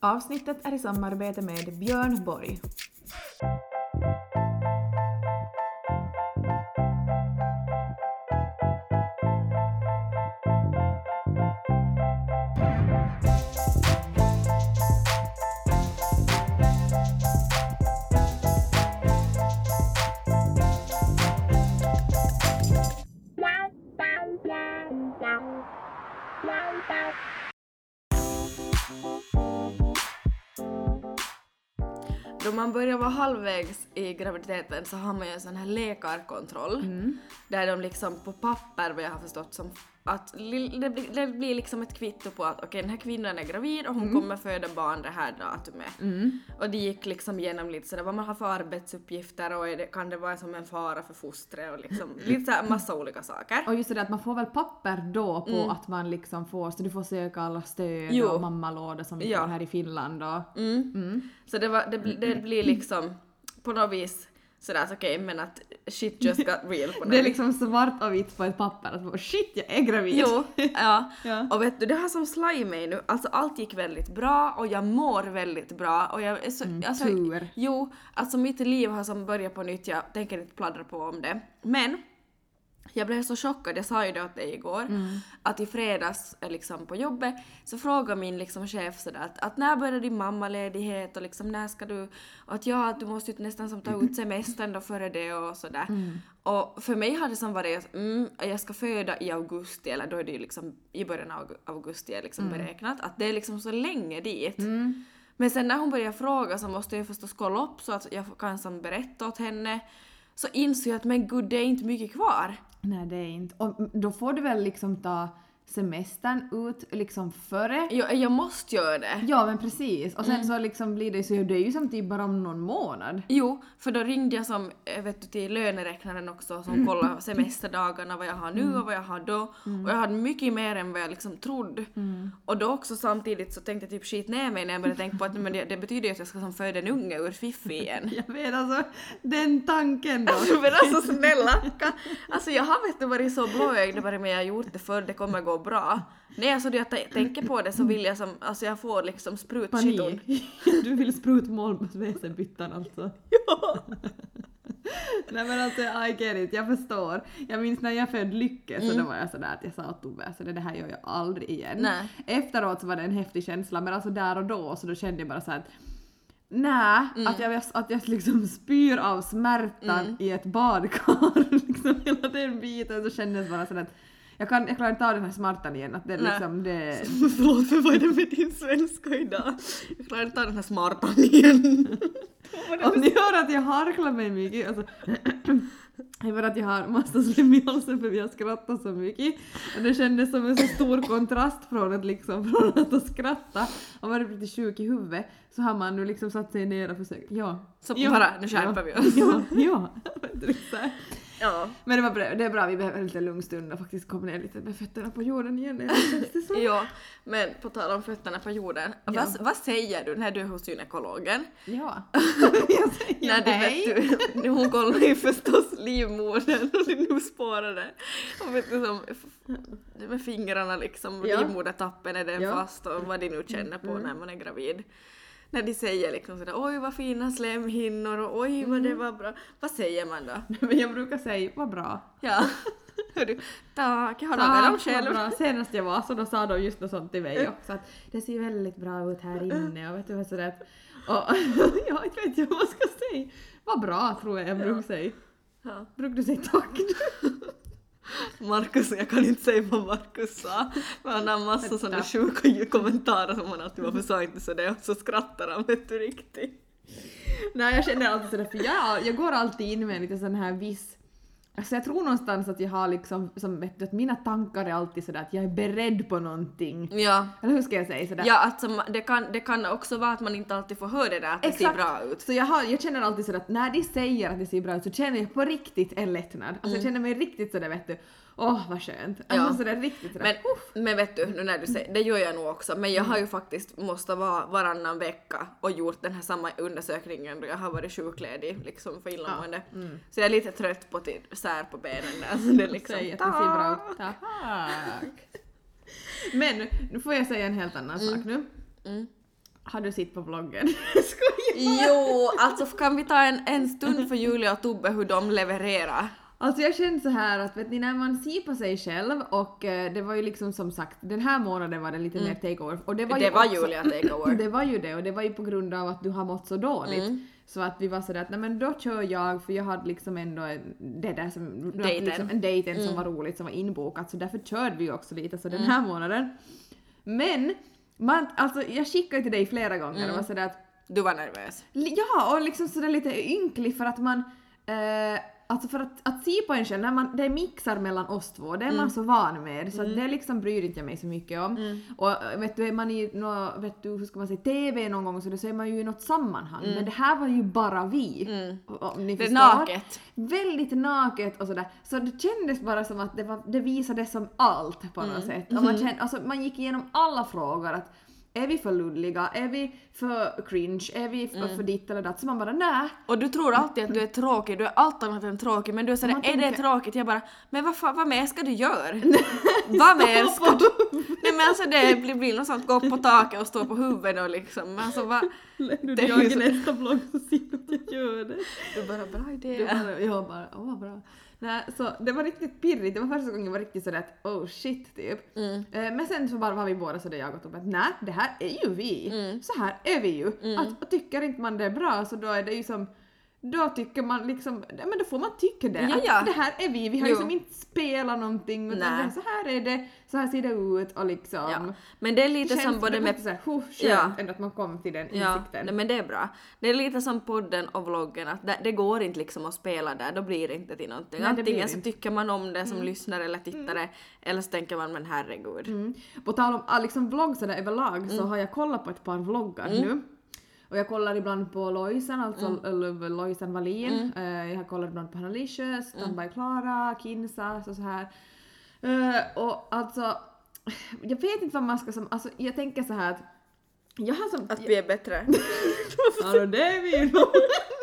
Avsnittet är i samarbete med Björn Borg. Man börjar vara halvvägs i graviditeten så har man ju en sån här läkarkontroll. Där de liksom på papper, vad jag har förstått, som att det blir, det blir liksom ett kvitto på att okej den här kvinnan är gravid och hon kommer föda barn det här datumet. Och det gick liksom igenom lite sådär vad man har för arbetsuppgifter och det, kan det vara som en fara för fostret och liksom lite såhär massa olika saker. Och just det att man får väl papper då på att man liksom får, så du får söka alla stöd Mm. Jo. och mammalådor som vi Ja. får här i Finland och... Mm. Så det, var, det, det blir liksom på något vis sådär så okej men att shit just got real på Det är liksom svart och vitt på ett papper att bara, shit jag är gravid! Jo, ja. Ja. Och vet du, det här som slår mig nu, alltså allt gick väldigt bra och jag mår väldigt bra och jag är så, alltså, tur. Jo, alltså mitt liv har som börjat på nytt, jag tänker inte pladdra på om det. Men jag blev så chockad, jag sa ju det åt dig igår, att i fredags eh, liksom på jobbet så frågade min liksom chef sådär att, att när börjar din mammaledighet och liksom när ska du, och att ja, att du måste ju nästan som ta ut semestern då före det och sådär. Och för mig hade det som varit att mm, jag ska föda i augusti, eller då är det ju liksom i början av augusti är liksom beräknat, att det är liksom så länge dit. Men sen när hon började fråga så måste jag förstås kolla upp så att jag kan som berätta åt henne. Så insåg jag att men gud det är inte mycket kvar. Nej det är inte. Och då får du väl liksom ta semestern ut liksom före Jag, jag måste göra det. Ja men precis. Och sen Mm. så liksom blir det så det är ju som typ bara om någon månad. Jo, för då ringde jag som, eh, vet du, till löneräknaren också som kollar semesterdagarna, vad jag har nu och vad jag har då. Och jag hade mycket mer än vad jag liksom trodde. Och då också samtidigt så tänkte jag typ skit ner mig när jag började tänka på att men det, det betyder ju att jag ska som föda en unge ur fiffi igen. Jag vet alltså, den tanken då. Men alltså snälla! Alltså jag har vet du varit så blåögd bara men jag gjort det förr, det kommer gå bra. Nej alltså det jag tänker på det så vill jag som, alltså jag får liksom sprutskiton. Panik. Du vill sprutmål på svesenbyttan alltså. Ja. Nej men alltså I get it, jag förstår. Jag minns när jag födde Lycke så då var jag sådär att jag sa åt Tobbe alltså det, här gör jag aldrig igen. Nej. Efteråt så var det en häftig känsla men alltså där och då så då kände jag bara så här att Nej, att, jag, att jag liksom spyr av smärtan i ett badkar, liksom hela den biten så kändes bara sådär att jag, kan, jag klarar inte av den här smärtan igen, att det är liksom det... Förlåt för vad är det med din svenska idag? Jag klarar inte av den här smartan igen. Om ni hör att jag harklar mig mycket, alltså det är för att jag har massa slem i halsen för vi har skrattat så mycket. Och det kändes som en så stor kontrast från att liksom, från att ha skrattat och varit lite sjuk i huvudet så har man nu liksom satt sig ner och försökt, ja. Så ja, bara, nu skärper vi oss. Ja, ja. Liksom. Ja. Men det var bra, det är bra, vi behöver en liten lugn stund och faktiskt komma ner lite med fötterna på jorden igen. Känns det så. ja, men på tal om fötterna på jorden. Ja. Vad, vad säger du när du är hos gynekologen? Ja. jag säger När du nej. vet du, hon kollar ju förstås livmodern och nu spårar det. Och vet du som med fingrarna liksom, Ja. livmodertappen är den Ja. fast och vad de nu känner på Mm. när man är gravid. När de säger liksom sådär oj vad fina slemhinnor och oj vad det var bra. Vad säger man då? Men jag brukar säga, vad bra. Ja. Hördu, tack, jag har med dem själv. bra. Senast jag var så då sa de just något sånt till mig också att det ser väldigt bra ut här inne och vet du vad sådär och jag vet inte vad jag ska säga. Vad bra tror jag jag brukar säga. Ja. Brukar du säga tack? Markus, jag kan inte säga vad Markus sa, men han har massa sådana sjuka ju- kommentarer som han alltid varför sa inte så det och så skrattar han vet du riktigt. Nej jag känner alltid sådär för jag, jag går alltid in med en lite sån här viss Alltså jag tror någonstans att jag har liksom, som vet du, att mina tankar är alltid sådär att jag är beredd på någonting. Ja. Eller hur ska jag säga sådär? Ja, alltså det kan, det kan också vara att man inte alltid får höra det där att det ser bra ut. Så jag, har, jag känner alltid sådär att när de säger att det ser bra ut så känner jag på riktigt en lättnad. Alltså jag känner mig riktigt sådär vet du, åh vad skönt. Alltså Mm. Ja. sådär riktigt sådär. Men, men vet du, nu när du säger, det gör jag nog också, men jag har ju faktiskt måste vara varannan vecka och gjort den här samma undersökningen då jag har varit sjukledig liksom för illamående. Så jag är lite trött på till sär på benen där. Så det är liksom, Säg att det ser bra ut. Tack. Men nu får jag säga en helt annan sak nu. Mm. Har du sett på vloggen? Skojar! Jo, alltså kan vi ta en, en stund för Julia och Tobbe hur de levererar? Alltså jag kände så här att vet ni, när man ser på sig själv och eh, det var ju liksom som sagt den här månaden var det lite mer takeover och det var Mm. Det ju var också, Julia takeover. Det var ju det och det var ju på grund av att du har mått så dåligt. Mm. Så att vi var sådär att nej men då kör jag för jag hade liksom ändå det där som, Dejten. liksom en dejten Mm. som var roligt som var inbokat så därför körde vi också lite så den här månaden. Men man, alltså jag skickade till dig flera gånger Mm. och var sådär att Du var nervös. Ja, och liksom sådär lite ynklig för att man... Eh, alltså för att, att se på en själv, när man, det är mixar mellan oss två, det är man så van med så att det liksom bryr inte jag mig så mycket om. Och eh, vet du, är man i nå, vet du, hur ska man säga, TV någon gång så då så är man ju i något sammanhang. Men det här var ju bara vi. Och- Om ni Det är förstår. naket. Väldigt naket och sådär. Så det kändes bara som att det, var, det visade som allt på något sätt. Och man, kände, alltså, man gick igenom alla frågor. att är vi för luddiga? Är vi för cringe? Är vi för, för ditt eller datt? Så man bara nej. Och du tror alltid att du är tråkig, du är allt annat än tråkig men du är sådär, Man är det tråkigt? Jag bara, men vad, fan, vad mer ska du göra? vad mer ska du... Nej men alltså det blir, blir något sånt, gå upp på taket och stå på huvudet och liksom, men alltså vad... Det är jag i så- nästa blogg så ser du att jag gör det. Du bara, bra idé. Du bara, jag bara, åh vad bra. Nej, så det var riktigt pirrigt, det var första gången jag var riktigt sådär att oh shit typ. Mm. Eh, Men sen så bara var vi båda sådär jag och Tobbe att nej det här är ju vi. Mm. Så här är vi ju. Att, och tycker inte man det är bra så då är det ju som då tycker man liksom, men då får man tycka det. Ja, att ja. det här är vi, vi har Jo. liksom inte spelat någonting utan Nej. det, så här är det, så här ser det ut och liksom. Ja. Men det är lite det som både det med låter såhär, huh, skönt Ja. ändå att man kom till den insikten. nej, men det är bra. Det är lite som podden och vloggen, att det, det går inte liksom att spela där, då blir det inte till någonting. Nej, det Antingen så tycker man om det som lyssnare eller tittare, eller så tänker man men herregud. Mm. På tal om ah, liksom vlogg sådär överlag så Mm. har jag kollat på ett par vloggar nu. Och jag kollar ibland på Lojsan, alltså Mm. Lojsan Wallin. Eh, jag har kollat ibland på Hanalicious, Mm. Stand by Klara, Kinsa och så här. Eh, och alltså, jag vet inte vad man ska som, alltså jag tänker så här att jag har som... Att vi är bättre. Alltså det är vi ju nog.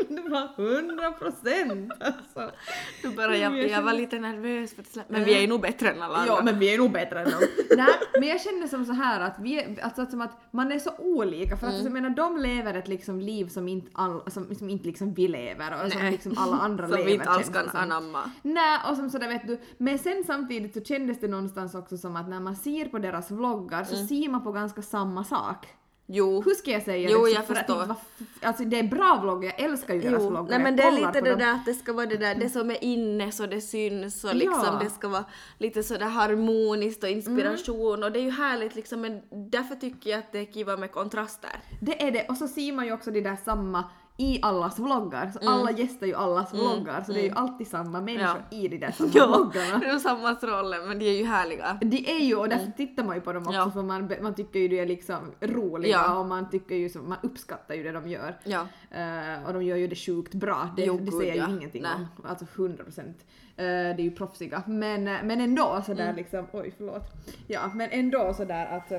Det var hundra procent alltså. Du bara, jag, var lite nervös för att slä- men vi är ju nog bättre än alla andra. Ja men vi är nog bättre än dem. Nej men jag känner som så här att vi är, alltså att som att man är så olika för att Mm. jag menar de lever ett liksom liv som inte, all, som, som inte liksom vi lever och som Nej. liksom alla andra Som lever vi inte alls kan som. anamma. Nej, och som sådär vet du, men sen samtidigt så kändes det någonstans också som att när man ser på deras vloggar så Mm. ser man på ganska samma sak. Jo. Hur ska jag säga Jo, det? jag för att förstår. alltså det är bra vloggar, jag älskar ju deras Jo, vloggar. nej men jag det är lite det dem. där att det ska vara det där, det som är inne så det syns och liksom Ja. det ska vara lite sådär harmoniskt och inspiration och det är ju härligt liksom men därför tycker jag att det är kiva med kontraster. Det är det, och så ser man ju också det där samma i allas vloggar. Så Mm. alla gästar ju allas vloggar så det är ju alltid samma människor i de där samma Ja, vloggarna. det är samma rollen men de är ju härliga. De är ju, och därför tittar man ju på dem också Mm. Ja. för man, man tycker ju de är liksom roliga Ja. och man tycker ju man uppskattar ju det de gör. Ja. Eh, och de gör ju det sjukt bra, det, Jo, det säger jag ja. ju ingenting Nej. om. Alltså 100 procent. det är ju proffsiga. Men, eh, men ändå sådär Mm. liksom, oj förlåt. Ja men ändå sådär att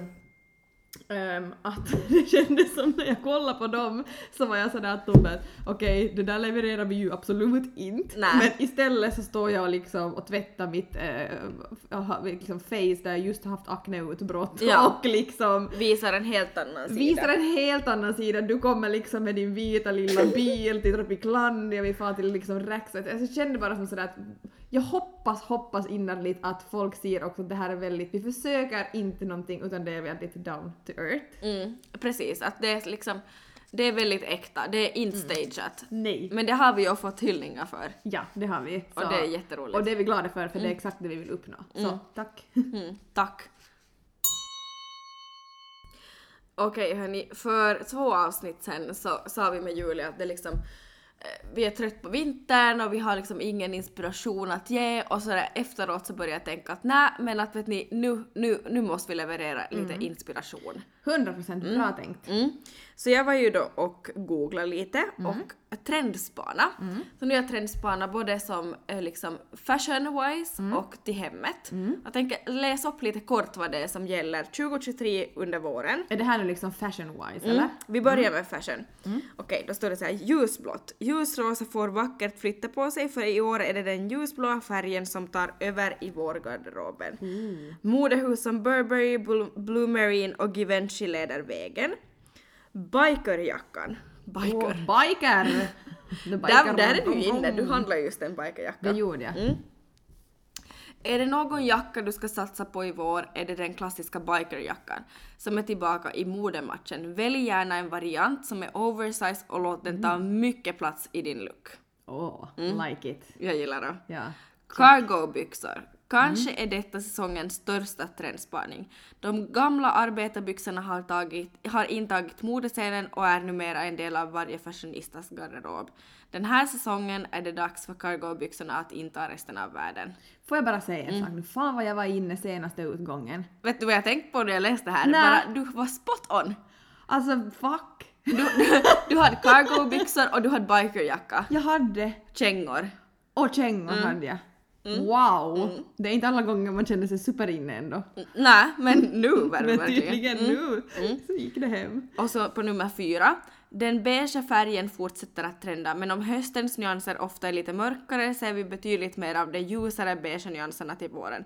ehm, att det kändes som när jag kollade på dem så var jag sådär att okej det där levererar vi ju absolut inte. Nej. Men istället så står jag liksom och tvättar mitt äh, liksom face där jag just har haft akneutbrott Ja. och liksom Visar en helt annan sida. Visar en helt annan sida. Du kommer liksom med din vita lilla bil till Tropiclandia, vi far till liksom. Alltså jag kände bara som sådär att jag hoppas, hoppas innerligt att folk ser också att det här är väldigt, vi försöker inte någonting utan det är väldigt down to earth. Mm, precis, att det är liksom det är väldigt äkta, det är inte stageat. Nej. Men det har vi ju fått hyllningar för. Ja, det har vi. Och det är jätteroligt. Och det är vi glada för, för det är exakt det vi vill uppnå. Så, tack. Mm, tack. Okej hörni, för två avsnitt sen så sa vi med Julia att det liksom vi är trött på vintern och vi har liksom ingen inspiration att ge och så där efteråt så började jag tänka att nej men att vet ni nu, nu, nu måste vi leverera lite inspiration. 100% bra tänkt. Mm. Så jag var ju då och googlade lite och trendspana. Så nu har jag trendspanat både som eh, liksom fashion-wise och till hemmet. Jag tänker läsa upp lite kort vad det är som gäller 2023 under våren. Är det här nu liksom fashion-wise Mm. eller? Vi börjar med fashion. Okej, då står det så här ljusblått. Ljusrosa får vackert flytta på sig för i år är det den ljusblåa färgen som tar över i vårgarderoben. Modehus som Burberry, Blu- Blue Marine och Givenchy leder vägen. Bikerjackan. Biker. Åh, biker! Där, där är du ju inne, du vroom. handlar just en bikerjacka. Det gjorde jag. Mm. Är det någon jacka du ska satsa på i vår är det den klassiska bikerjackan som är tillbaka i modematchen. Välj gärna en variant som är oversize och låt den ta mycket plats i din look. Åh, Mm. like it. Jag gillar det. Ja. Cargo-byxor. Kanske är detta säsongens största trendspaning. De gamla arbetarbyxorna har, tagit, har intagit modescenen och är numera en del av varje fashionistas garderob. Den här säsongen är det dags för cargo-byxorna att inta resten av världen. Får jag bara säga en Mm. sak nu? Fan vad jag var inne senaste utgången. Vet du vad jag tänkte på när jag läste här? Nej. Bara, du var spot on! Alltså fuck! Du, du, du hade cargo-byxor och du hade bikerjacka. Jag hade, Kängor. och kängor Mm. hade jag. Wow! Det är inte alla gånger man känner sig superinne ändå. Nej, men nu var det Men verkligen. tydligen Mm. nu så gick det hem. Och så på nummer fyra. Den beigea färgen fortsätter att trenda, men om höstens nyanser ofta är lite mörkare ser vi betydligt mer av de ljusare beigea nyanserna till våren.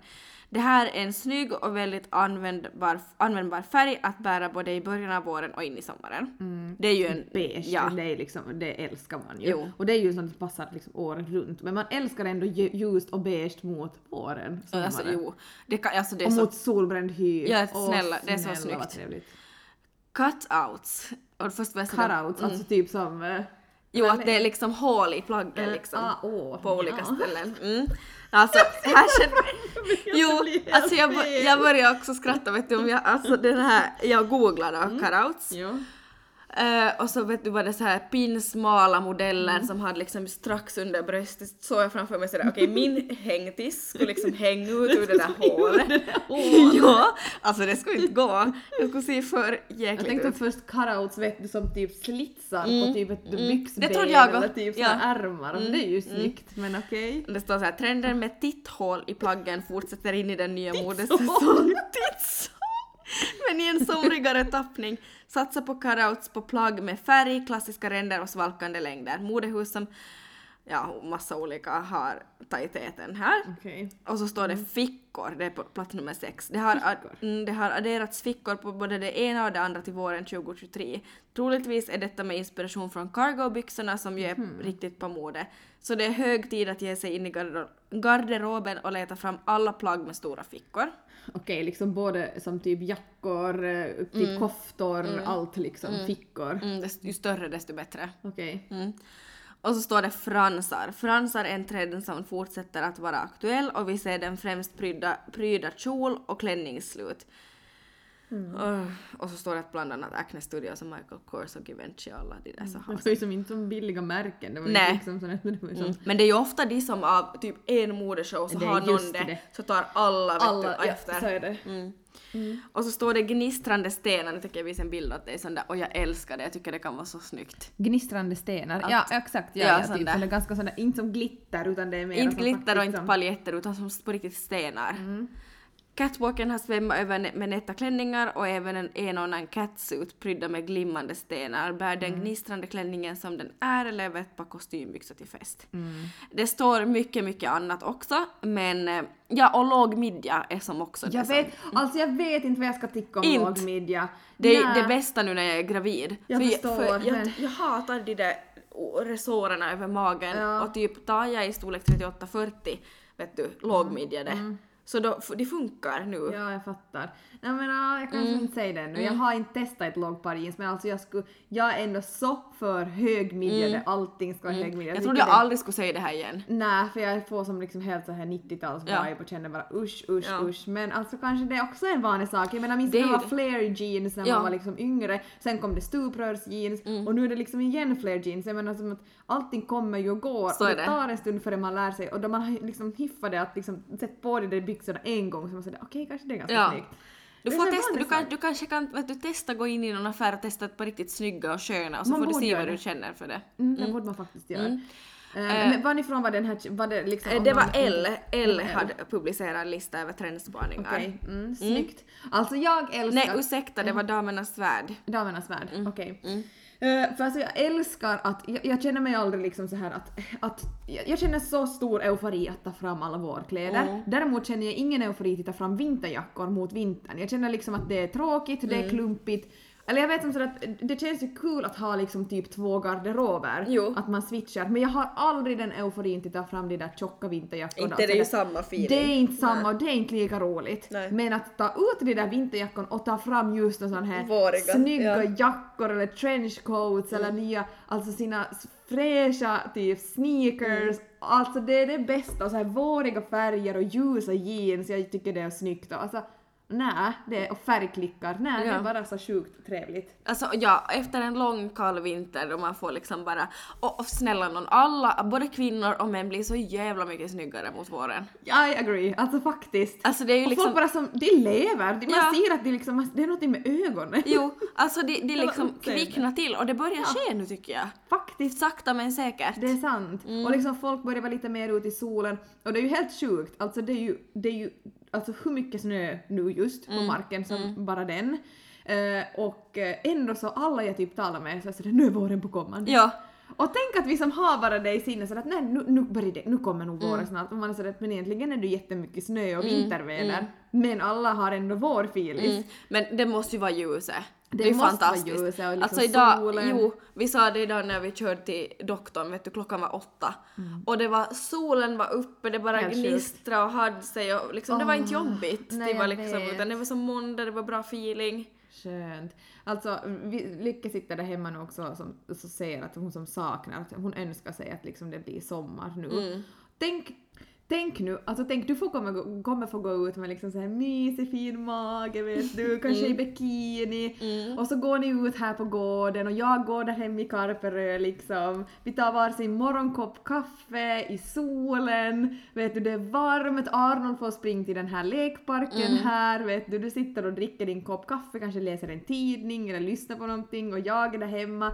Det här är en snygg och väldigt användbar, användbar färg att bära både i början av våren och in i sommaren. Det är ju en... Beige, Ja. det, är liksom, det älskar man ju. Jo. Och det är ju sånt som passar liksom året runt. Men man älskar ändå lju- ljust och beige mot våren. Alltså, jo. Det, kan, alltså, det är och så mot solbränd hy. Ja, Åh, snälla, det är så snälla, snyggt. cutouts. Och först var jag sådär- Cutouts, Mm. alltså typ som... eh, Jo, att det är liksom hål i plaggen eh, liksom. ah, åh, på olika ja. ställen. Mm. Alltså, här känner Jo, alltså jag, jag börjar också skratta vet du om jag, alltså den här, jag googlade Mm. cutouts. Jo. Eh, och så vet du var det så här pinsmala modeller Mm. som hade liksom strax under bröstet, så jag framför mig sådär okej min hängtiss skulle liksom hänga ut ur det där hålet. ja, alltså det skulle inte gå. Det skulle se för Jag jäkligt tänkte ut. först cutouts vet du som typ slitsar Mm, på typ ett mm. byxben jag eller typ Ja. ärmar. Mm, Det är ju mm. snyggt men okej. Det står så här, trenden med titthål i plaggen fortsätter in i den nya modesäsongen. Titthål! Men i en somrigare tappning. Satsa på cutouts på plagg med färg, klassiska ränder och svalkande längder. Modehus som, ja, massa olika har tajtheten här. Okej. Och så står det fickor, det är på plats nummer sex. Det har, ad, mm, det har adderats fickor på både det ena och det andra till våren 2023. Troligtvis är detta med inspiration från cargo-byxorna som ju är riktigt på mode. Så det är hög tid att ge sig in i garder- garderoben och leta fram alla plagg med stora fickor. Okej, liksom både som typ jackor, eh, typ koftor, allt liksom, fickor. Mm, ju större desto bättre. Okej. Mm. Och så står det fransar. Fransar är en trend som fortsätter att vara aktuell och vi ser den främst pryda, pryda kjol och klänningsslut. Uh, och så står det att bland annat Acne Studios och Michael Kors och Givenchy alla de där så har Det var ju som inte som billiga märken. Det var Nej. liksom sån, det var Mm. Men det är ju ofta de som av typ en modeshow så Det har någon det, det. så tar alla, vet alla, du, ja, efter. så är det. Mm. Och så står det gnistrande stenar, nu tycker jag visa en bild åt dig sån där, och jag älskar det, jag tycker det kan vara så snyggt. Gnistrande stenar. Att- ja, exakt. Ja, ja, ja, typ sån ganska sån där, inte som glitter utan det är mer Inte glitter och inte som- paljetter utan som på riktigt stenar. Mm. Catwalken har svämmat över med nätta klänningar och även en en och annan catsuit prydda med glimmande stenar. Bär den Mm. gnistrande klänningen som den är eller över ett par kostymbyxor till fest. Mm. Det står mycket, mycket annat också, men eh, ja, och låg midja är som också Jag det som- vet, alltså jag vet inte vad jag ska tycka om Inte. låg midja. Det är Nej. det bästa nu när jag är gravid. Jag för förstår, för jag, men- jag hatar de där resårerna över magen Ja. och typ tar jag i storlek 38-40, vet du, lågmidjade. Så då, det funkar nu. Mm. Ja, jag fattar. Nej men ja, jag kanske inte säger det ännu. Jag har inte testat ett lågpar jeans men alltså jag skulle, jag är ändå så för högmidjade, allting ska vara högmidjade. Jag tycker trodde jag det- aldrig skulle säga det här igen. Nej, för jag får som liksom helt så här 90-tals Ja. vibe och känner bara usch, usch, Ja. usch. Men alltså kanske det är också en vanlig sak. Jag menar minns Det är det ju var det. flare jeans när Ja. man var liksom yngre, sen kom det stuprörsjeans Mm. och nu är det liksom igen flare jeans. Jag menar som att allting kommer ju och går Så och det det. tar en stund före man lär sig och då man har liksom hiffat det att liksom sett på de där byxorna en gång så man säger okej kanske det är ganska Ja. snyggt. Du, får testa, du, kan, du kanske kan vet du, testa gå in i någon affär och testa ett par riktigt snygga och sköna och så Man får du se vad du känner för det. Mm, det borde man faktiskt göra. Mm. Eh, men varifrån var den här, var det liksom... Eh, Det var L. L hade publicerat en lista över trendspaningar. Okej, mm, snyggt. Alltså jag älskar... Nej ursäkta, det var Damernas Värld. Damernas värld, okej. Mm. Eh, för alltså jag älskar att, jag, jag känner mig aldrig liksom så här att, att jag, jag känner så stor eufori att ta fram alla vårkläder. Mm. Däremot känner jag ingen eufori att ta fram vinterjackor mot vintern. Jag känner liksom att det är tråkigt, det är Mm. klumpigt. Eller jag vet sådär att det känns ju kul att ha liksom typ två garderober. Jo. Att man switchar. Men jag har aldrig den euforin till att ta fram de där tjocka vinterjackorna. Inte det är ju Sådär- samma feeling. Det är inte samma och det är inte lika roligt. Nej. Men att ta ut de där vinterjackorna och ta fram just en sån här Våriga, snygga ja. jackor eller trenchcoats eller nya, alltså sina fräscha typ sneakers. Alltså det är det bästa och så här våriga färger och ljusa jeans, jag tycker det är snyggt alltså nej, det är, och färgklickar, nej det Ja. är bara så sjukt trevligt. Alltså ja, efter en lång kall vinter då man får liksom bara, och, och snälla någon, alla, både kvinnor och män blir så jävla mycket snyggare mot våren. I agree, alltså faktiskt. Alltså det är ju och liksom, folk bara som, de lever, de- man Ja. ser att de liksom, det är något med ögonen. jo, alltså det, det var liksom kvicknar till och det börjar Ja. ske nu tycker jag. Faktiskt. Sakta men säkert. Det är sant. Mm. Och liksom folk börjar vara lite mer ute i solen. Och det är ju helt sjukt. Alltså det är ju, det är ju alltså hur mycket snö nu just Mm. på marken som bara den. Eh, och eh, ändå så alla jag typ talar med så sådär, nu är våren på kommande. Ja, Och tänk att vi som har bara det i sinne sådär att nej nu, nu, börjar det, nu kommer nog Mm. våren snart. Och man är sådär att men egentligen är det jättemycket snö och vinterväder. Men alla har ändå vårfilis. mm. men det måste ju vara ljuset. Det är måste vara fantastiskt. liksom alltså idag, solen. jo, vi sa det idag när vi körde till doktorn, vet du, klockan var åtta. Och det var, solen var uppe, det bara Mm. Helt gnistrade och hade sig och liksom, det var inte jobbigt. nej, det var liksom, utan det var som måndag, det var bra feeling. Skönt. Alltså, Lycka sitter där hemma nu också som, så säger att hon som saknar, att hon önskar sig att liksom det blir sommar nu. Mm. Tänk, tänk nu, alltså tänk du får kommer, gå- kommer få gå ut med liksom så här mysig fin mage vet du, kanske Mm. i bikini. Och så går ni ut här på gården och jag går där hem i Karperö liksom. Vi tar varsin morgonkopp kaffe i solen, vet du det är varmt, Arnold får springa till den här lekparken Mm. här, vet du, du sitter och dricker din kopp kaffe, kanske läser en tidning eller lyssnar på någonting och jag är där hemma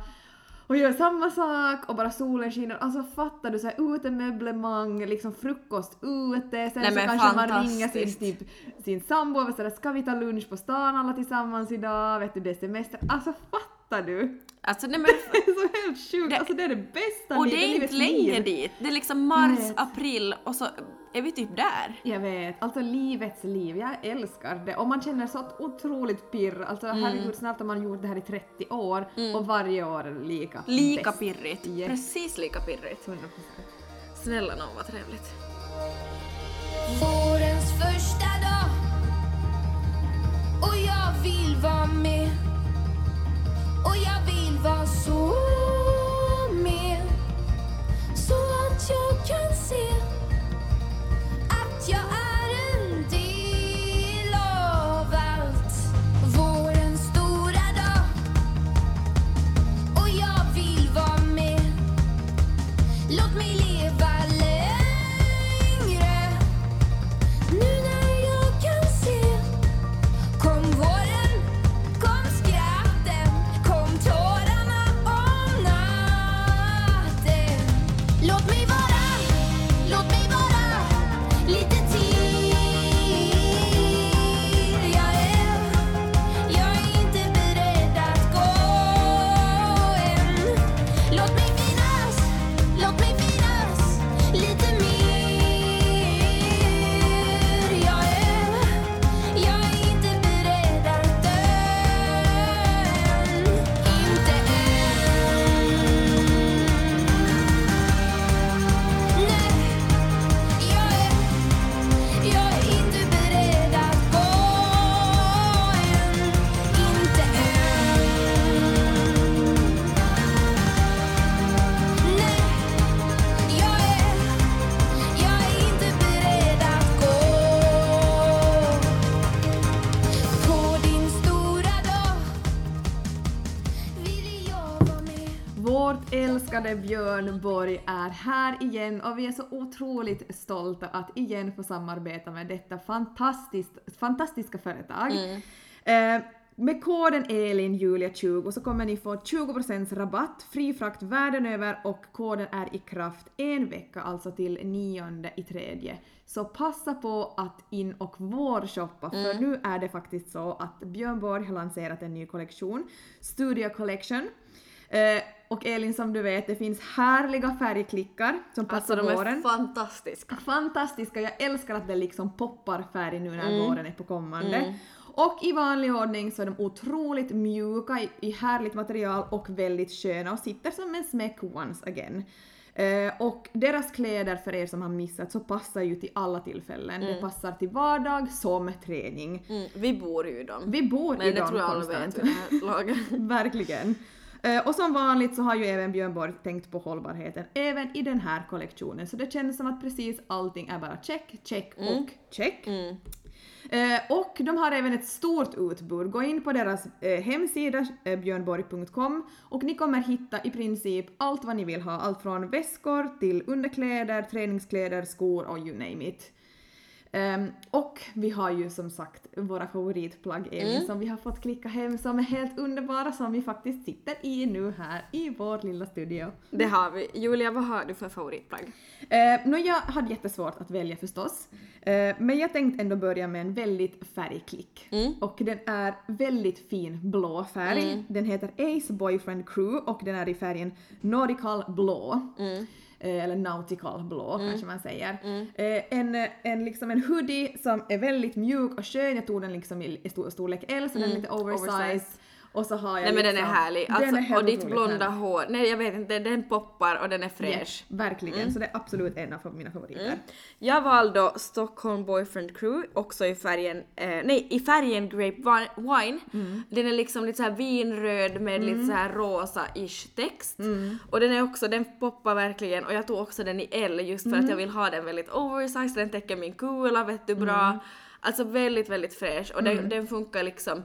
och gör samma sak och bara solen skiner. Alltså fattar du så här utemöblemang, liksom frukost ute, sen Nej, så kanske man ringer sin, typ, sin sambo och sådär ska vi ta lunch på stan alla tillsammans idag, vet du det är semester. Alltså fattar du? Alltså nej men, Det är så helt sjukt, Det- alltså det är det bästa och det är inte länge dit. Det är liksom mars, april och så är vi typ där. Jag vet, alltså livets liv, jag älskar det. Och man känner så otroligt pirr, alltså Mm. herregud snart har man gjort det här i 30 år och varje år är det lika Lika bäst. pirrigt. Yes. Precis lika pirrigt. 100%. Snälla nån vad trevligt. Vårens första dag Och jag vill vara med Och jag vill vara så med Så att jag kan se Att jag älskade Björn Borg är här igen och vi är så otroligt stolta att igen få samarbeta med detta fantastiskt, fantastiska företag. Eh, med koden ELINJULIA20 så kommer ni få 20% rabatt, fri frakt världen över och koden är i kraft en vecka, alltså till 9 i tredje. Så passa på att in och vårshoppa för nu är det faktiskt så att Björn Borg har lanserat en ny kollektion, Studio Collection. Eh, och Elin som du vet, det finns härliga färgklickar som Alltså passar de är våren. fantastiska. Fantastiska, jag älskar att det liksom poppar färg nu när våren är på kommande. Och i vanlig ordning så är de otroligt mjuka i, i härligt material och väldigt sköna och sitter som en smäck once again. Eh, och deras kläder för er som har missat så passar ju till alla tillfällen. Det passar till vardag som träning. Mm, vi bor ju i dem. Vi bor i Men det dem tror jag alla konstant. vet. Verkligen. Eh, Och som vanligt så har ju även Björn Borg tänkt på hållbarheten även i den här kollektionen. Så det känns som att precis allting är bara check, check och check. Mm. Eh, och de har även ett stort utbud. Gå in på deras eh, hemsida björnborg.com och ni kommer hitta i princip allt vad ni vill ha. Allt från väskor till underkläder, träningskläder, skor och you name it. Ehm, och vi har ju som sagt våra favoritplagg Elin som vi har fått klicka hem som är helt underbara som vi faktiskt sitter i nu här i vår lilla studio. Det har vi. Julia, vad har du för favoritplagg? Eh, nå, jag hade jättesvårt att välja förstås, eh, men jag tänkte ändå börja med en väldigt färgklick. Och den är väldigt fin blå färg. Den heter Ace Boyfriend Crew och den är i färgen Nautical blå. Eh, eller nautical blå kanske man säger. Eh, en, en, liksom en hoodie som är väldigt mjuk och skön, jag tog den liksom i i stor, storlek L så den är lite oversized. Oversized. Och så har jag Nej men den är liksom, härlig. den Alltså, är helt och ditt blonda härlig. hår, nej jag vet inte, den poppar och den är fräsch. Yes, verkligen, så det är absolut en av mina favoriter. Jag valde då Stockholm Boyfriend Crew, också i färgen, eh, nej i färgen Grape Wi- Wine. Den är liksom lite så här vinröd med lite så här rosa-ish text. Och den är också, den poppar verkligen. Och jag tog också den i L just för att jag vill ha den väldigt oversized, den täcker min kula vet du bra. Alltså väldigt väldigt fräsch och den, den funkar liksom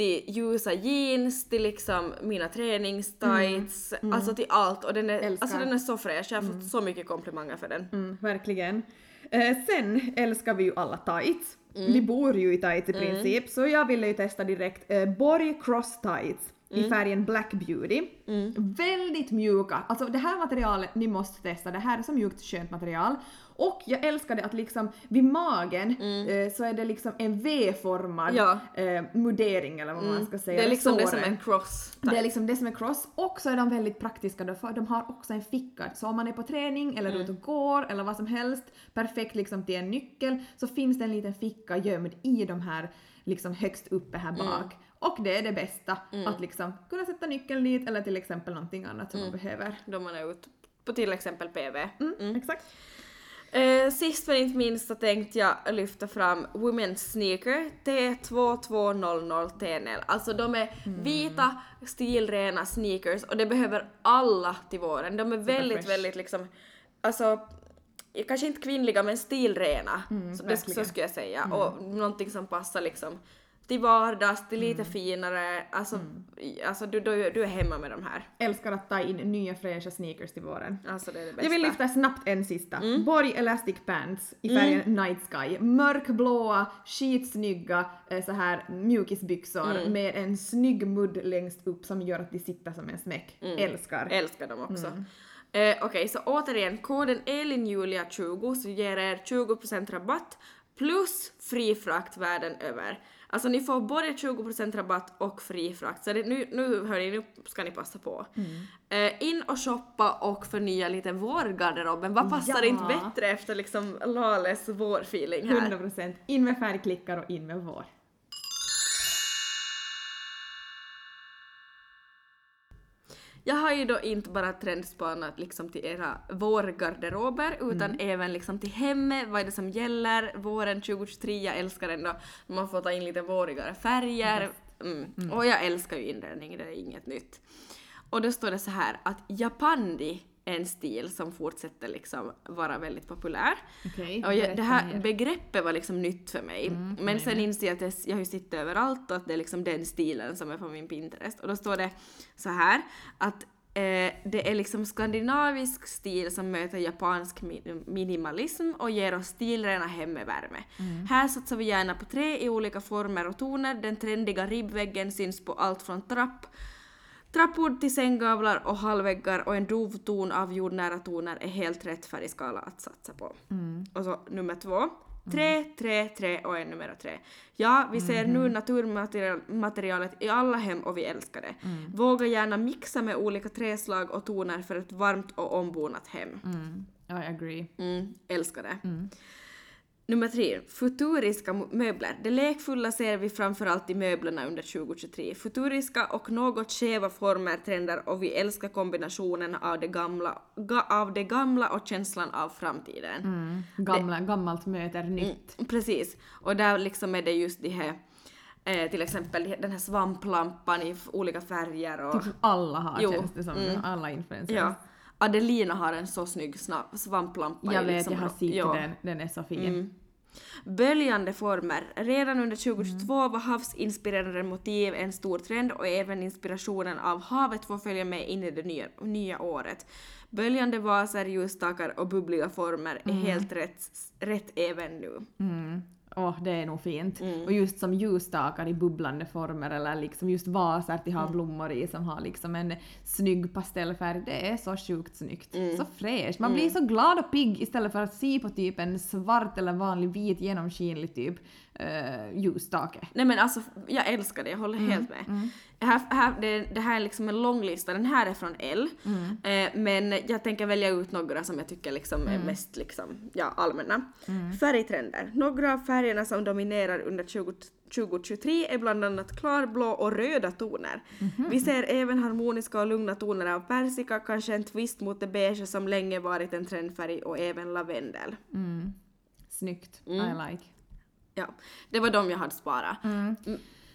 till ljusa jeans, till liksom mina träningstights, alltså till allt och den är, Älskar. alltså den är så fräsch, jag har fått så mycket komplimanger för den. Mm, verkligen. Eh, sen älskar vi ju alla tights. Vi bor ju i tights i princip, så jag ville ju testa direkt eh, Borg Cross Tights i färgen Black Beauty. Väldigt mjuka, alltså det här materialet ni måste testa, det här är så mjukt skönt material. Och jag älskade att liksom vid magen eh, så är det liksom en V-formad Ja. eh, mudering eller vad man ska säga. Det är liksom det som såren. en cross. Det är liksom det som är cross och så är de väldigt praktiska då, för de har också en ficka. Så om man är på träning eller Mm. ute och går eller vad som helst, perfekt liksom till en nyckel, så finns det en liten ficka gömd i de här liksom högst uppe här Mm. Och det är det bästa, att liksom kunna sätta nyckeln dit eller till exempel någonting annat som man behöver. Då man är ute på till exempel PV. Mm, Exakt. Eh, sist men inte minst så tänkte jag lyfta fram Women's Sneaker T2200 TNL. Alltså de är Mm. vita stilrena sneakers och det behöver alla till våren. De är väldigt, fresh. väldigt liksom, alltså kanske inte kvinnliga men stilrena. så, det, Mm, så skulle jag säga. Och någonting som passar liksom till vardags, till lite Mm. finare. Alltså, alltså du, du, du är hemma med de här. Älskar att ta in nya fräscha sneakers till våren. Alltså det är det bästa. Jag vill lyfta snabbt en sista. Mm. Borg Elastic Pants i färgen Night Sky. Mörkblåa, skitsnygga eh, så här mjukisbyxor Mm. med en snygg mudd längst upp som gör att de sitter som en smäck. Mm. Älskar. Älskar dem också. Mm. Eh, Okej, så återigen, koden ELINJULIA20 så ger er 20% rabatt plus fri frakt världen över. Alltså ni får både 20% rabatt och fri frakt, så det, nu, nu hörni, nu ska ni passa på. Mm. Eh, in och shoppa och förnya lite vårgarderoben. Vad passar Ja. inte bättre efter liksom Lales vårfeeling här? 100% in med färgklickar och in med vår. Jag har ju då inte bara trendspanat liksom till era vårgarderober utan även liksom till hemmet, vad är det som gäller våren 2023, jag älskar ändå man får ta in lite vårigare färger. Mm. Och jag älskar ju inredning, det är inget nytt. Och då står det så här att japandi en stil som fortsätter liksom vara väldigt populär. Okej, Och jag, det här mer. begreppet var liksom nytt för mig. Men sen inser jag att det, jag har ju sett överallt och att det är liksom den stilen som är på min Pinterest. Och då står det så här att eh, det är liksom skandinavisk stil som möter japansk mi- minimalism och ger oss stilrena hemmevärme. Här satsar vi gärna på trä i olika former och toner. Den trendiga ribbväggen syns på allt från trapp Trappor till sänggavlar och hallväggar och en dov ton av jordnära toner är helt rätt färgskala att satsa på. Och så nummer två. Trä, trä, trä och ännu mera trä. Ja, vi ser nu naturmaterialet i alla hem och vi älskar det. Våga gärna mixa med olika träslag och toner för ett varmt och ombonat hem. Mm, I agree. Mm, älskar det. Nummer tre, futuriska möbler. Det lekfulla ser vi framförallt i möblerna under 2023. Futuriska och något skeva former, trender och vi älskar kombinationen av det gamla, ga, av det gamla och känslan av framtiden. Mm. Gamla, gammalt möter nytt. Mm, Precis. Och där liksom är det just de här, eh, till exempel den här svamplampan i olika färger och... Typ alla har Jo, känns det som. mm. Alla influencers. Ja. Adelina har en så snygg svamplampa. Jag vet, liksom, jag har sett ja. den. Den är så fin. Mm. Böljande former. Redan under 2022 Mm. var havsinspirerade motiv en stor trend och även inspirationen av havet får följa med in i det nya, nya året. Böljande vaser, ljusstakar och bubbliga former är helt rätt, rätt även nu. Mm. Åh, det är nog fint. Mm. Och just som ljusstakar i bubblande former eller liksom just vaser till Mm. har blommor i som har liksom en snygg pastellfärg. Det är så sjukt snyggt. Mm. Så fräscht. Man blir så glad och pigg istället för att se på typ en svart eller vanlig vit genomskinlig typ uh, ljusstake. Nej men alltså, jag älskar det, jag håller Mm, helt med. Här, här, det, det här är liksom en lång lista, den här är från L. Mm. Eh, men jag tänker välja ut några som jag tycker liksom Mm. är mest liksom, ja, allmänna. Färgtrender. Några av färgerna som dominerar under 20, 2023 är bland annat klarblå och röda toner. Mhm. Vi ser även harmoniska och lugna toner av persika, kanske en twist mot det beige som länge varit en trendfärg och även lavendel. Mm. Snyggt. Mm. I like. Ja, det var de jag hade sparat. Mm.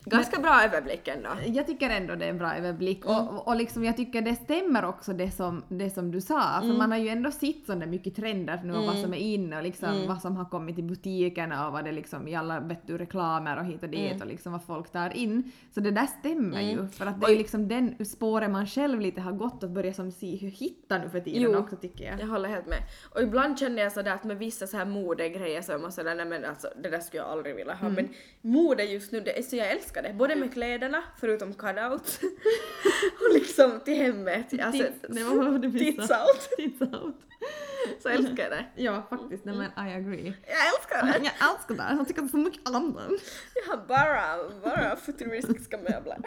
Mm. Ganska bra överblick ändå. Jag tycker ändå det är en bra överblick Mm. och, och liksom jag tycker det stämmer också det som, det som du sa, för Mm. man har ju ändå sett så där mycket trender nu och vad som är inne och liksom Mm. vad som har kommit i butikerna och vad det liksom i alla vet du, reklamer och hit och dit Mm. och liksom vad folk tar in. Så det där stämmer ju för att det är liksom den spåren man själv lite har gått att börja som se hur hitta nu för tiden Jo. också tycker jag. Jag håller helt med. Och ibland känner jag sådär att med vissa så här modegrejer så är man sådär nej men alltså det där skulle jag aldrig vilja ha. Men mode just nu, det är så jag älskar det. Både med kläderna, förutom cutout, och liksom till hemmet. Alltså, Tits- nej, vad var det vi tits sa? out. Tits out. Så älskar jag det. Ja faktiskt, nej men I agree. Jag älskar det! Jag älskar det, jag tycker det är så mycket annat. Jag har bara, bara futuristiska möbler.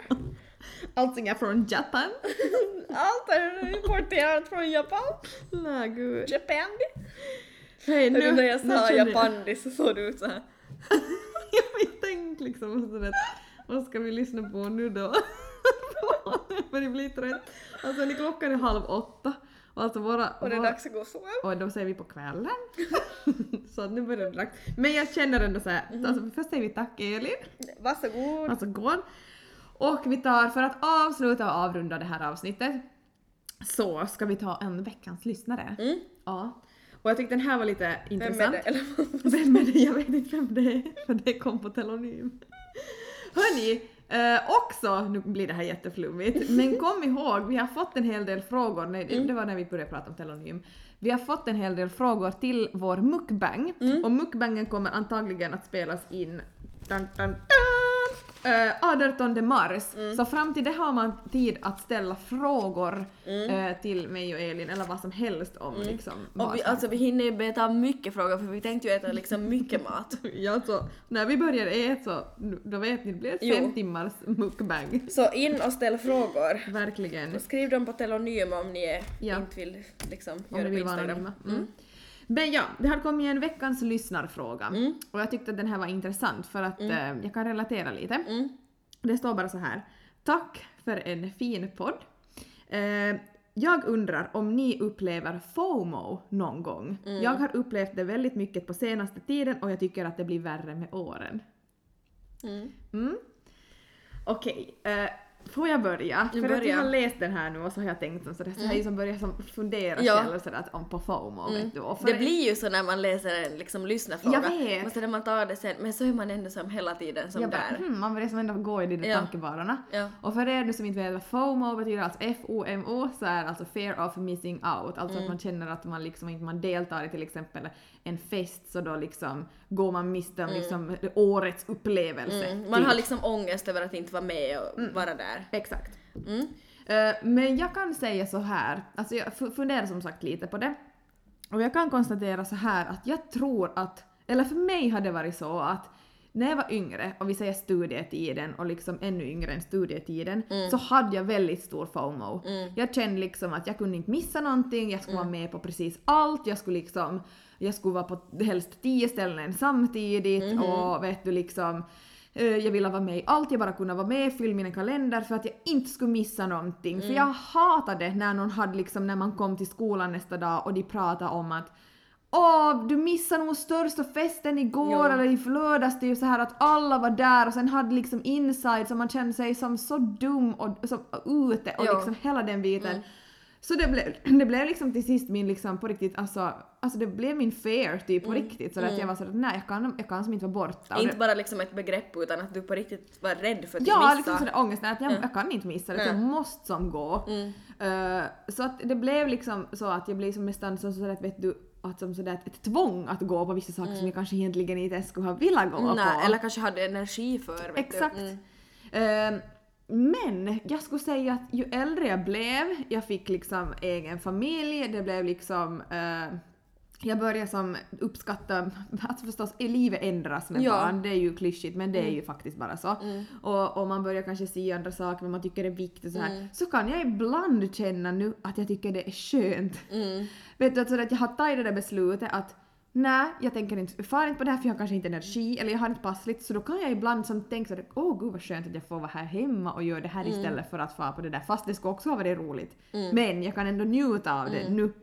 Allting är från Japan. Allt är importerat från Japan. Nej gud. Japan. Hej Nu, när jag sa japandi så såg du ut såhär. jag tänkte liksom sådär, vad ska vi lyssna på nu då? För det blir trött. Alltså ni klockan är halv åtta och alltså våra... Och det är våra- dags att gå och sova. och då säger vi på kvällen. så att nu börjar det dags. Men jag känner ändå såhär, alltså först säger vi tack Elin, Varsågod. alltså gå. Och vi tar, för att avsluta och avrunda det här avsnittet, så ska vi ta en veckans lyssnare. Mm. Ja. Och jag tyckte den här var lite Vem intressant. är det? Eller? Vem är det? Jag vet inte vem det är, för det kom på telonym. Hörni, eh, också, nu blir det här jätteflummigt, men kom ihåg, vi har fått en hel del frågor, nej det- det var när vi började prata om telonym. Vi har fått en hel del frågor till vår mukbang, och mukbangen kommer antagligen att spelas in. Dun, dun, dun, eh, 18 mars. Så fram till det har man tid att ställa frågor eh, till mig och Elin, eller vad som helst om liksom vad Och vi, alltså vi hinner ju beta av mycket frågor för vi tänkte ju äta liksom mycket mat. Ja, så när vi börjar äta så då vet ni, det blir ett fem timmars mukbang. Så in och ställ frågor. Verkligen. Och skriv dem på telonym om ni Ja. inte vill liksom Om göra det på Instagram. Mm. Men ja, det har kommit en veckans lyssnarfråga. Mm. Och jag tyckte att den här var intressant för att eh, jag kan relatera lite. Mm. Det står bara så här. Tack för en fin podd. Eh, jag undrar om ni upplever FOMO någon gång? Mm. Jag har upplevt det väldigt mycket på senaste tiden och jag tycker att det blir värre med åren. Mm. Mm. Okej, eh, får jag börja? Du För att jag har läst den här nu och så har jag tänkt som sådär, så jag har ju som börjat som fundera Ja. själv sådär om på FOMO Mm. vet du. Och Det blir ju så när man läser en liksom lyssnarfråga. Jag vet. Men så när man tar det sen, men så är man ändå som hela tiden som jag bara, där. hmm, man börjar som ändå gå i de där Ja. tankebanorna. Ja. Och för er nu som inte vet vad FOMO betyder, alltså F-O-M-O, så är alltså fear of missing out. Alltså Mm. att man känner att man liksom inte man deltar i till exempel en fest så då liksom går man miste om liksom årets upplevelse. Mm. Man typ. har liksom ångest över att inte vara med och vara där. Exakt. Mm. Eh, men jag kan säga så här, alltså jag fu- funderar som sagt lite på det. Och jag kan konstatera så här att jag tror att, eller för mig har det varit så att när jag var yngre, och vi säger studietiden och liksom ännu yngre än studietiden, Mm. så hade jag väldigt stor FOMO. Jag kände liksom att jag kunde inte missa någonting, jag skulle Mm. vara med på precis allt, jag skulle liksom, jag skulle vara på helst tio ställen samtidigt Mhm. och vet du liksom jag ville vara med i allt, jag bara kunde vara med, fylla mina kalender för att jag inte skulle missa någonting. Mm. För jag hatade när någon hade liksom, när man kom till skolan nästa dag och de pratade om att Åh, du missade nog största festen igår Ja. eller i lördags, det är ju så här att alla var där och sen hade liksom inside så man kände sig som så dum och som ute och Ja. liksom hela den biten. Mm. Så det blev, det blev liksom till sist min liksom på riktigt, alltså, alltså det blev min fear typ på riktigt så att jag var sådär nej jag kan, jag kan som inte vara borta. Inte det, bara liksom ett begrepp utan att du på riktigt var rädd för att ja, missa. liksom sådär ångest, att jag, Ja. jag kan inte missa det, Nej. jag måste som gå. Mm. Eh, så att det blev liksom så att jag blev som nästan som sådär att vet du, att som sådär ett, tvång att gå på vissa saker som jag kanske egentligen inte ens skulle ha velat gå Mm. Nej, på. eller kanske hade energi för. Vet Exakt. Du. Mm. Men jag skulle säga att ju äldre jag blev, jag fick liksom egen familj, det blev liksom eh, jag började som uppskatta, alltså förstås livet ändras med Ja. barn, det är ju klyschigt men det är ju faktiskt bara så. Mm. Och, och man börjar kanske se andra saker men man tycker det är viktigt så här. Mm. Så kan jag ibland känna nu att jag tycker det är skönt. Mm. Vet du, att, så att jag har tagit det där beslutet att nej, jag tänker inte, far inte på det här för jag har kanske inte energi eller jag har inte passligt. Så då kan jag ibland som tänka sådär åh gud vad skönt att jag får vara här hemma och göra det här istället för att fara på det där. Fast det ska också ha varit roligt. Men jag kan ändå njuta av det nu.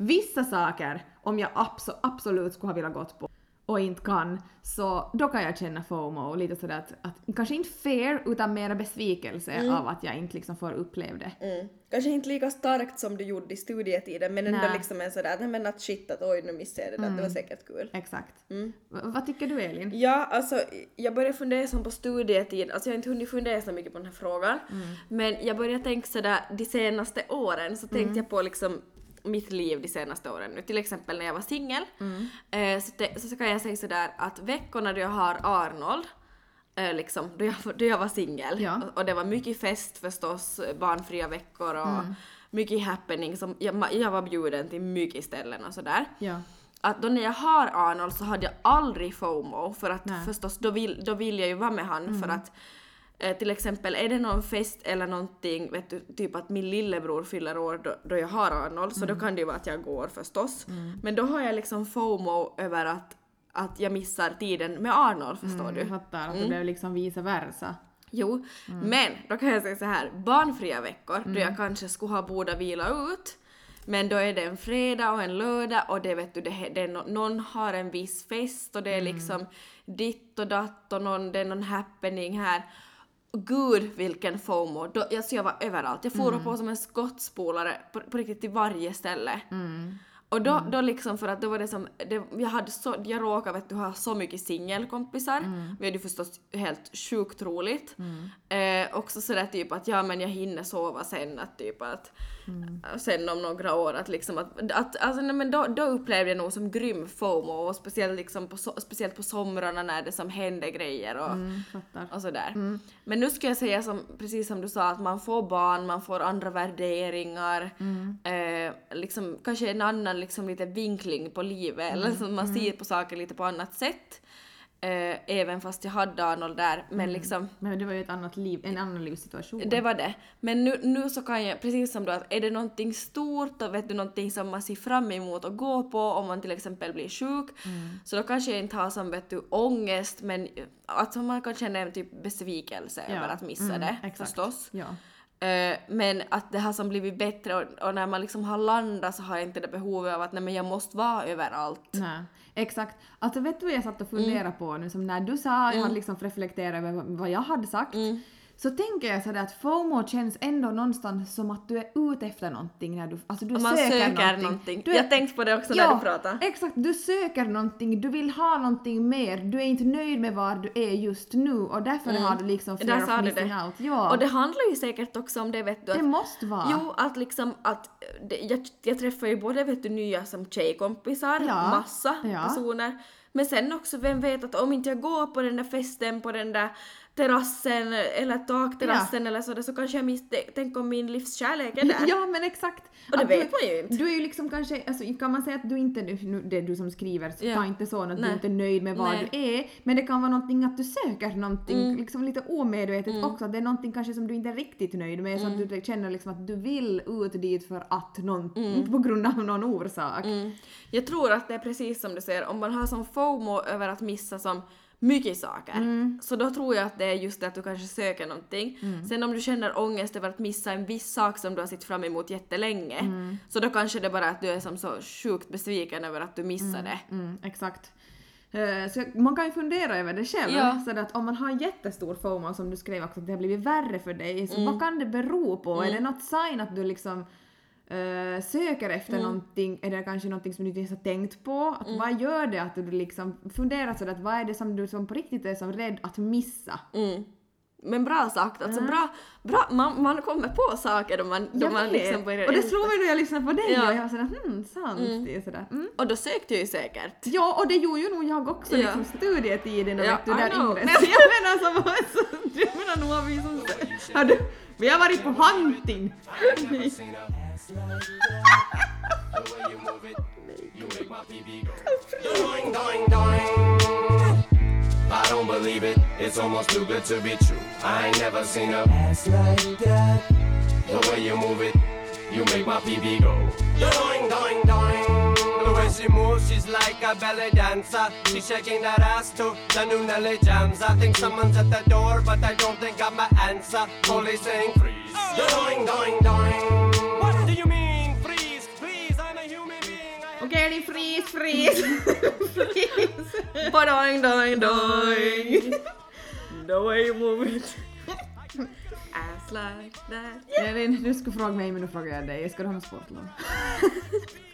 Vissa saker, om jag abso- absolut skulle ha velat gått på och inte kan, så då kan jag känna FOMO lite sådär att, att kanske inte fear utan mera besvikelse av att jag inte liksom får uppleva det. Mm. Kanske inte lika starkt som du gjorde i studietiden men ändå Nej. liksom en sådär, nej men att shit att oj nu missade jag det där, det var säkert kul. Exakt. Mm. V- vad tycker du Elin? Ja, alltså jag började fundera som på studietid, alltså jag har inte hunnit fundera så mycket på den här frågan, men jag började tänka sådär de senaste åren så tänkte jag på liksom mitt liv de senaste åren nu, till exempel när jag var singel, eh, så, så kan jag säga sådär att veckorna då jag har Arnold, eh, liksom, då jag, då jag var singel, Ja. och, och det var mycket fest förstås, barnfria veckor och mycket happening, som, jag, jag var bjuden till mycket ställen och sådär. Ja. att då när jag har Arnold så hade jag aldrig FOMO för att Nej. förstås då vill, då vill jag ju vara med han för att eh, till exempel är det någon fest eller någonting, vet du, typ att min lillebror fyller år då, då jag har Arnold så då kan det ju vara att jag går förstås. Men då har jag liksom FOMO över att, att jag missar tiden med Arnold förstår Jag du. fattar att det blev liksom vice versa. Jo, men då kan jag säga så här, barnfria veckor då jag kanske skulle ha borde vila ut men då är det en fredag och en lördag och det vet du, det, det no, någon har en viss fest och det är liksom ditt och datt och någon, det är någon happening här. Gud vilken FOMO! Då, alltså jag var överallt. Jag for på som en skottspolare på, på riktigt till varje ställe. Och då, då liksom för att då var det som, det, jag hade så, jag råkade vet du ha så mycket singelkompisar. Vi hade ju förstås helt sjukt roligt. Eh, också sådär typ att ja men jag hinner sova sen att typ att sen om några år att liksom att, att alltså nej, men då, då upplevde jag nog som grym FOMO och speciellt liksom på, speciellt på somrarna när det som hände grejer och Mm, och sådär. Men nu ska jag säga som, precis som du sa att man får barn, man får andra värderingar, eh, liksom kanske en annan liksom lite vinkling på livet eller så man ser på saker lite på annat sätt. Eh, även fast jag hade Arnold där men liksom Men det var ju ett annat liv, en annan livssituation. det var det. Men nu, nu så kan jag, precis som du, att är det någonting stort och vet du någonting som man ser fram emot att gå på om man till exempel blir sjuk, så då kanske jag inte har som vet du ångest men alltså man kan känna en typ besvikelse Ja. över att missa Mm, det exakt. förstås. Ja. Eh, men att det har som blivit bättre och, och när man liksom har landat så har jag inte det behovet av att nej men jag måste vara överallt. Nej, exakt. Alltså vet du vad jag satt och funderade Mm. på nu som när du sa, jag hade liksom reflekterat över vad- vad jag hade sagt. Mm. Så tänker jag sådär att FOMO känns ändå någonstans som att du är ute efter någonting när du, alltså du Om man söker, söker någonting. någonting. Du är, Jag tänkte på det också när du pratade. exakt. Du söker någonting, du vill ha någonting mer, du är inte nöjd med var du är just nu och därför har du liksom Mm. Där fear of missing det. out. Ja, Och det handlar ju säkert också om det vet du det att måste vara. Jo, att liksom att det, jag, jag träffar ju både vet du nya som tjejkompisar, Ja, massa ja. personer. Men sen också, vem vet att om inte jag går på den där festen, på den där terrassen eller takterrassen eller så, så kanske jag miss, tänk om min livskärlek är där. Ja men exakt. Och det Att vet du, man ju inte. Du är ju liksom kanske, alltså, kan man säga att du inte, nu, det är du som skriver, så Ja. ta inte så att du Nej. inte är nöjd med vad Nej. du är, men det kan vara någonting att du söker någonting Mm. liksom lite omedvetet också, att det är någonting kanske som du inte är riktigt nöjd med, så Mm. att du känner liksom att du vill ut dit för att någon, på grund av någon orsak. Mm. Jag tror att det är precis som du säger, om man har som FOMO över att missa som mycket saker, Mm. så då tror jag att det är just det att du kanske söker någonting. Mm. Sen om du känner ångest över att missa en viss sak som du har sett fram emot jättelänge, Mm. så då kanske det är bara att du är som så sjukt besviken över att du missade. Mm, exakt. Eh, Så man kan ju fundera över det själv. Ja. Så att om man har jättestor FOMO som du skrev också att det har blivit värre för dig, så Mm. vad kan det bero på? Är det något sign att du liksom eh, söker efter Mm. någonting? Är det kanske någonting som du inte ens har tänkt på? Att Vad gör det att du liksom funderar sådär att vad är det som du som på riktigt är som rädd att missa? Mm. Men bra sagt, alltså bra, bra man, man kommer på saker då man, då Jag man liksom börjar och det slog mig när jag lyssnade på dig Ja. och jag var sådär hmm, sant. Det är sådär. Mm. Och då sökte jag ju säkert. Ja, och det gjorde ju nog jag också Ja. liksom studietiden och Ja, vet du, där. Så jag menar som så, jag menar nog har vi som har du, vi har varit på hunting. I don't believe it. It's almost too good to be true. I ain't never seen a ass like that. The way you move it, you make my PB go. Doing, doing, doing. The way she moves, she's like a belly dancer. She's shaking that ass to the new Nelly jams. I think someone's at the door, but I don't think I'm my answer. Police saying freeze. Doing, doing, doing. Fris, fris. Boing, doing, doing. The way you move it. Ass like that. Elin, du skulle fråga mig men nu frågar jag dig. Ska du ha något sportlov?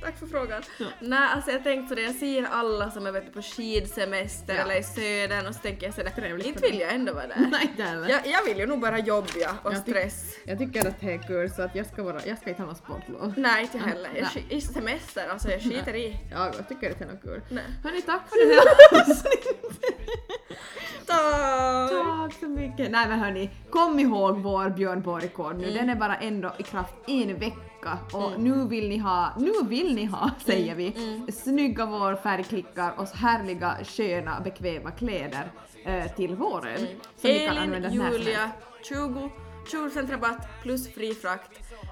Tack för frågan. Nej, alltså jag tänkte sådär, jag ser alla som är vet, på skidsemester Ja. eller i södern och så tänker jag sådär, Trevligt inte vill jag ändå vara där. Nej, inte heller. Jag, jag vill ju nog bara jobba och Jag tyck- stress. Jag tycker att det är kul så att jag ska, vara, jag ska inte ha något sportlov. Nej, inte heller. Jag, Nej. I semester, alltså jag skiter i. Ja, jag tycker att det är något kul. Nej. Hörni, tack för det här avsnittet. Tack! Tack så mycket. Nej men hörni, kom ihåg vår Björn Borg-kod nu. Den är bara ändå i kraft en vecka och nu vill ni ha, nu vill ni ha, säger vi, snygga vår färgklickar och härliga, sköna, bekväma kläder eh, till våren. Kan Elin, Julia, helst. 20, 20% rabatt plus fri frakt.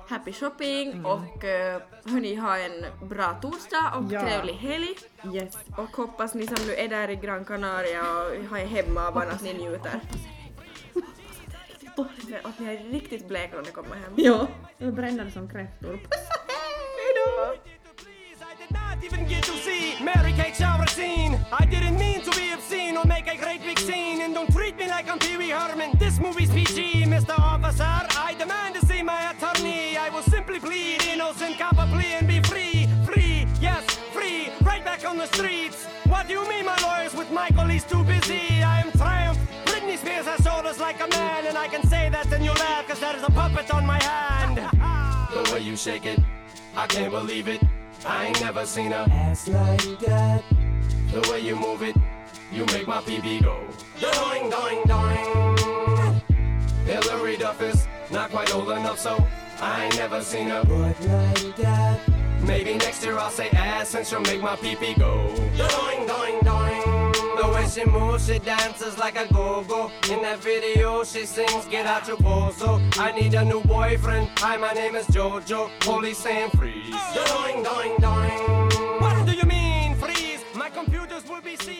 Happy shopping Mm. och uh, hörni ha en bra torsdag och Ja. trevlig helg. Yes. Och hoppas ni som nu är där i Gran Canaria och har er hemma bara att ni njuter. Och att ni är riktigt bleka när ni kommer hem. Ja. Jag bränner som kräftor. Puss och hej! Hejdå! Even get to see Mary Kate shower scene. I didn't mean to be obscene or make a great big scene. And don't treat me like I'm Pee Wee Herman. This movie's PG, Mr. Officer. I demand plead innocent copper plea and be free. Free, yes, free. Right back on the streets. What do you mean, my lawyers with Michael? He's too busy. I am triumph. Britney Spears has shoulders like a man. And I can say that and you laugh, cause there is a puppet on my hand. The way you shake it, I can't believe it. I ain't never seen a ass like that. The way you move it, you make my PB go. Doing, doing, doing. Hillary Duff is not quite old enough, so I ain't never seen a boy like that. Maybe next year I'll say ass and she'll make my pee pee go. Doing, doing, doing. The way she moves, she dances like a go-go. In that video, she sings, get out your bozo. I need a new boyfriend. Hi, my name is Jojo. Police saying freeze. Doing, doing, doing. What do you mean, freeze? My computers will be seized